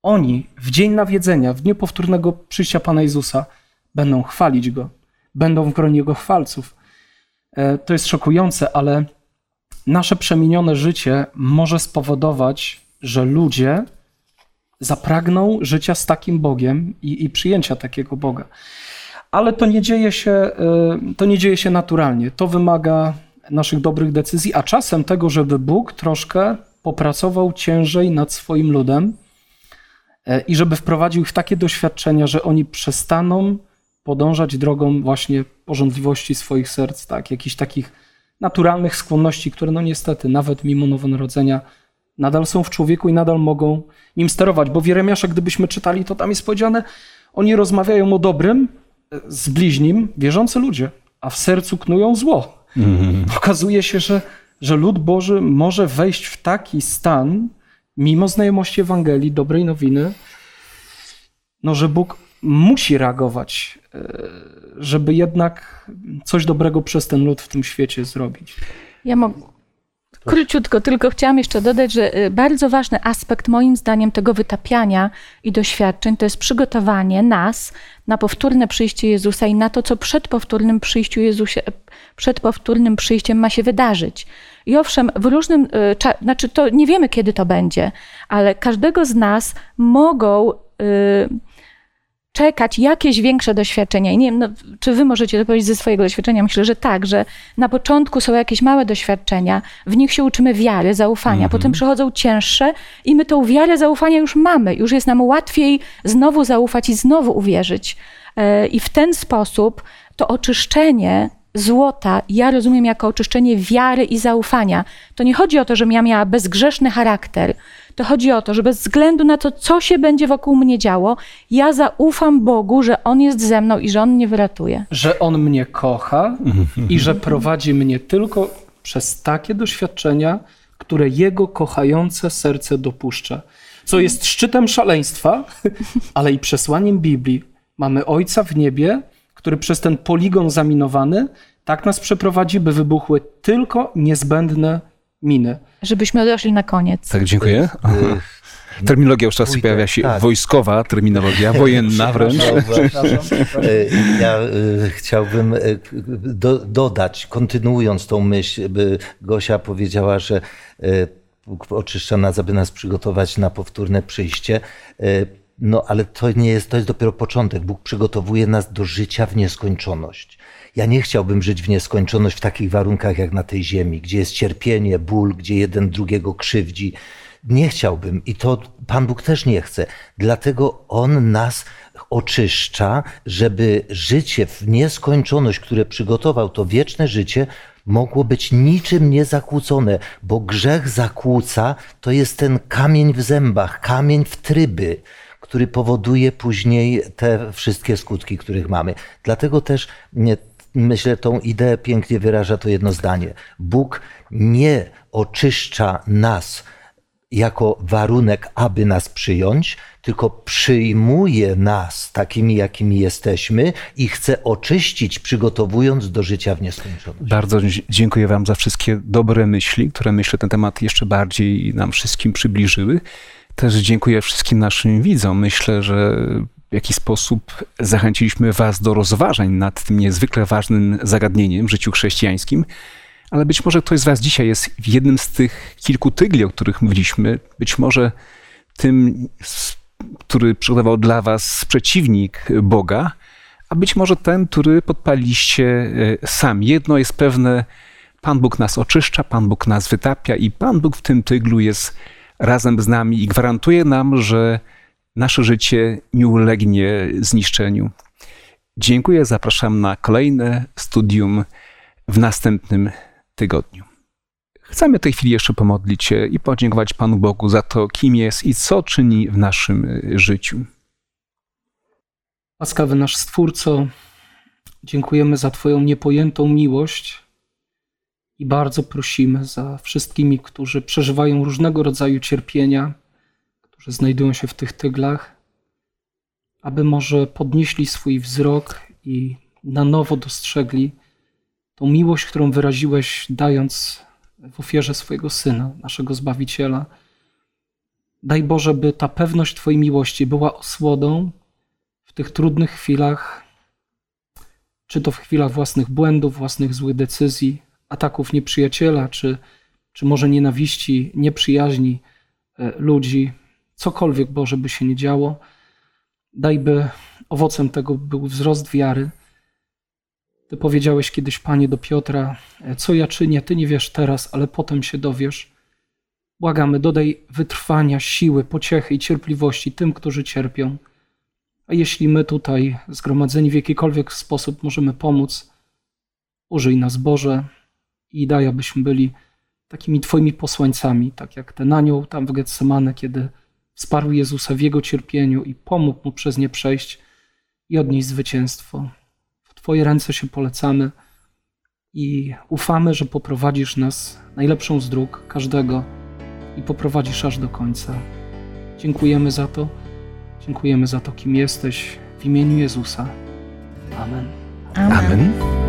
oni w dzień nawiedzenia, w dniu powtórnego przyjścia Pana Jezusa będą chwalić Go, będą w gronie Jego chwalców. E, To jest szokujące, ale nasze przemienione życie może spowodować, że ludzie zapragną życia z takim Bogiem i, i przyjęcia takiego Boga. Ale to nie, dzieje się, y, to nie dzieje się naturalnie. To wymaga naszych dobrych decyzji, a czasem tego, żeby Bóg troszkę popracował ciężej nad swoim ludem e, i żeby wprowadził ich w takie doświadczenia, że oni przestaną podążać drogą właśnie porządliwości swoich serc, tak, jakichś takich naturalnych skłonności, które no niestety nawet mimo nowonarodzenia nadal są w człowieku i nadal mogą nim sterować. Bo w Jeremiasza, gdybyśmy czytali, to tam jest powiedziane, oni rozmawiają o dobrym z bliźnim, wierzący ludzie, a w sercu knują zło. Okazuje się, że, że lud Boży może wejść w taki stan, mimo znajomości Ewangelii, dobrej nowiny, no, że Bóg musi reagować, e, żeby jednak coś dobrego przez ten lud w tym świecie zrobić. Ja mogę. Króciutko, tylko chciałam jeszcze dodać, że y, bardzo ważny aspekt moim zdaniem tego wytapiania i doświadczeń to jest przygotowanie nas na powtórne przyjście Jezusa i na to, co przed powtórnym przyjściu Jezusie, przed powtórnym przyjściem ma się wydarzyć. I owszem, w różnym, y, znaczy to nie wiemy, kiedy to będzie, ale każdego z nas mogą y, czekać jakieś większe doświadczenia. I nie wiem, no, czy wy możecie to powiedzieć ze swojego doświadczenia? Myślę, że tak, że na początku są jakieś małe doświadczenia, w nich się uczymy wiary, zaufania, potem przychodzą cięższe i my tą wiarę, zaufania już mamy. Już jest nam łatwiej znowu zaufać i znowu uwierzyć. E, I w ten sposób to oczyszczenie złota ja rozumiem jako oczyszczenie wiary i zaufania. To nie chodzi o to, żebym ja miała bezgrzeszny charakter. To chodzi o to, że bez względu na to, co się będzie wokół mnie działo, ja zaufam Bogu, że On jest ze mną i że On mnie wyratuje. Że On mnie kocha i że prowadzi mnie tylko przez takie doświadczenia, które Jego kochające serce dopuszcza. Co jest szczytem szaleństwa, ale i przesłaniem Biblii. Mamy Ojca w niebie, który przez ten poligon zaminowany tak nas przeprowadzi, by wybuchły tylko niezbędne miny. Żebyśmy doszli na koniec. Tak, dziękuję. Terminologia już Pójdę, pojawia się tak. wojskowa terminologia, wojenna wręcz. E, Ja e, chciałbym e, do, dodać, kontynuując tą myśl, by Gosia powiedziała, że Bóg oczyszcza nas, aby nas przygotować na powtórne przyjście. No ale to nie jest, to jest dopiero początek. Bóg przygotowuje nas do życia w nieskończoność. Ja nie chciałbym żyć w nieskończoność w takich warunkach jak na tej ziemi, gdzie jest cierpienie, ból, gdzie jeden drugiego krzywdzi. Nie chciałbym i to Pan Bóg też nie chce. Dlatego On nas oczyszcza, żeby życie w nieskończoność, które przygotował, to wieczne życie, mogło być niczym niezakłócone, bo grzech zakłóca, to jest ten kamień w zębach, kamień w tryby, który powoduje później te wszystkie skutki, których mamy. Dlatego też myślę, tą ideę pięknie wyraża to jedno zdanie. Bóg nie oczyszcza nas jako warunek, aby nas przyjąć, tylko przyjmuje nas takimi, jakimi jesteśmy i chce oczyścić, przygotowując do życia w nieskończoność. Bardzo dziękuję Wam za wszystkie dobre myśli, które myślę ten temat jeszcze bardziej nam wszystkim przybliżyły. Też dziękuję wszystkim naszym widzom. Myślę, że w jakiś sposób zachęciliśmy Was do rozważań nad tym niezwykle ważnym zagadnieniem w życiu chrześcijańskim. Ale być może ktoś z Was dzisiaj jest w jednym z tych kilku tygli, o których mówiliśmy. Być może tym, który przygotował dla Was przeciwnik Boga, a być może ten, który podpaliście e, sami. Jedno jest pewne, Pan Bóg nas oczyszcza, Pan Bóg nas wytapia i Pan Bóg w tym tyglu jest razem z nami i gwarantuje nam, że nasze życie nie ulegnie zniszczeniu. Dziękuję, zapraszam na kolejne studium w następnym tygodniu. Chcemy w tej chwili jeszcze pomodlić się i podziękować Panu Bogu za to, kim jest i co czyni w naszym y, życiu. Łaskawy nasz Stwórco, dziękujemy za Twoją niepojętą miłość i bardzo prosimy za wszystkimi, którzy przeżywają różnego rodzaju cierpienia, którzy znajdują się w tych tyglach, aby może podnieśli swój wzrok i na nowo dostrzegli tą miłość, którą wyraziłeś, dając w ofierze swojego Syna, naszego Zbawiciela. Daj Boże, by ta pewność Twojej miłości była osłodą w tych trudnych chwilach, czy to w chwilach własnych błędów, własnych złych decyzji, ataków nieprzyjaciela, czy, czy może nienawiści, nieprzyjaźni e, ludzi, cokolwiek Boże by się nie działo, daj by owocem tego był wzrost wiary. Ty powiedziałeś kiedyś, Panie, do Piotra, e, co ja czynię, Ty nie wiesz teraz, ale potem się dowiesz. Błagamy, dodaj wytrwania, siły, pociechy i cierpliwości tym, którzy cierpią. A jeśli my tutaj, zgromadzeni w jakikolwiek sposób, możemy pomóc, użyj nas Boże i daj, abyśmy byli takimi Twoimi posłańcami, tak jak ten anioł tam w Getsemane, kiedy wsparł Jezusa w Jego cierpieniu i pomógł Mu przez nie przejść i odnieść zwycięstwo. W Twoje ręce się polecamy i ufamy, że poprowadzisz nas najlepszą z dróg każdego i poprowadzisz aż do końca. Dziękujemy za to. Dziękujemy za to, kim jesteś. W imieniu Jezusa. Amen. Amen. Amen.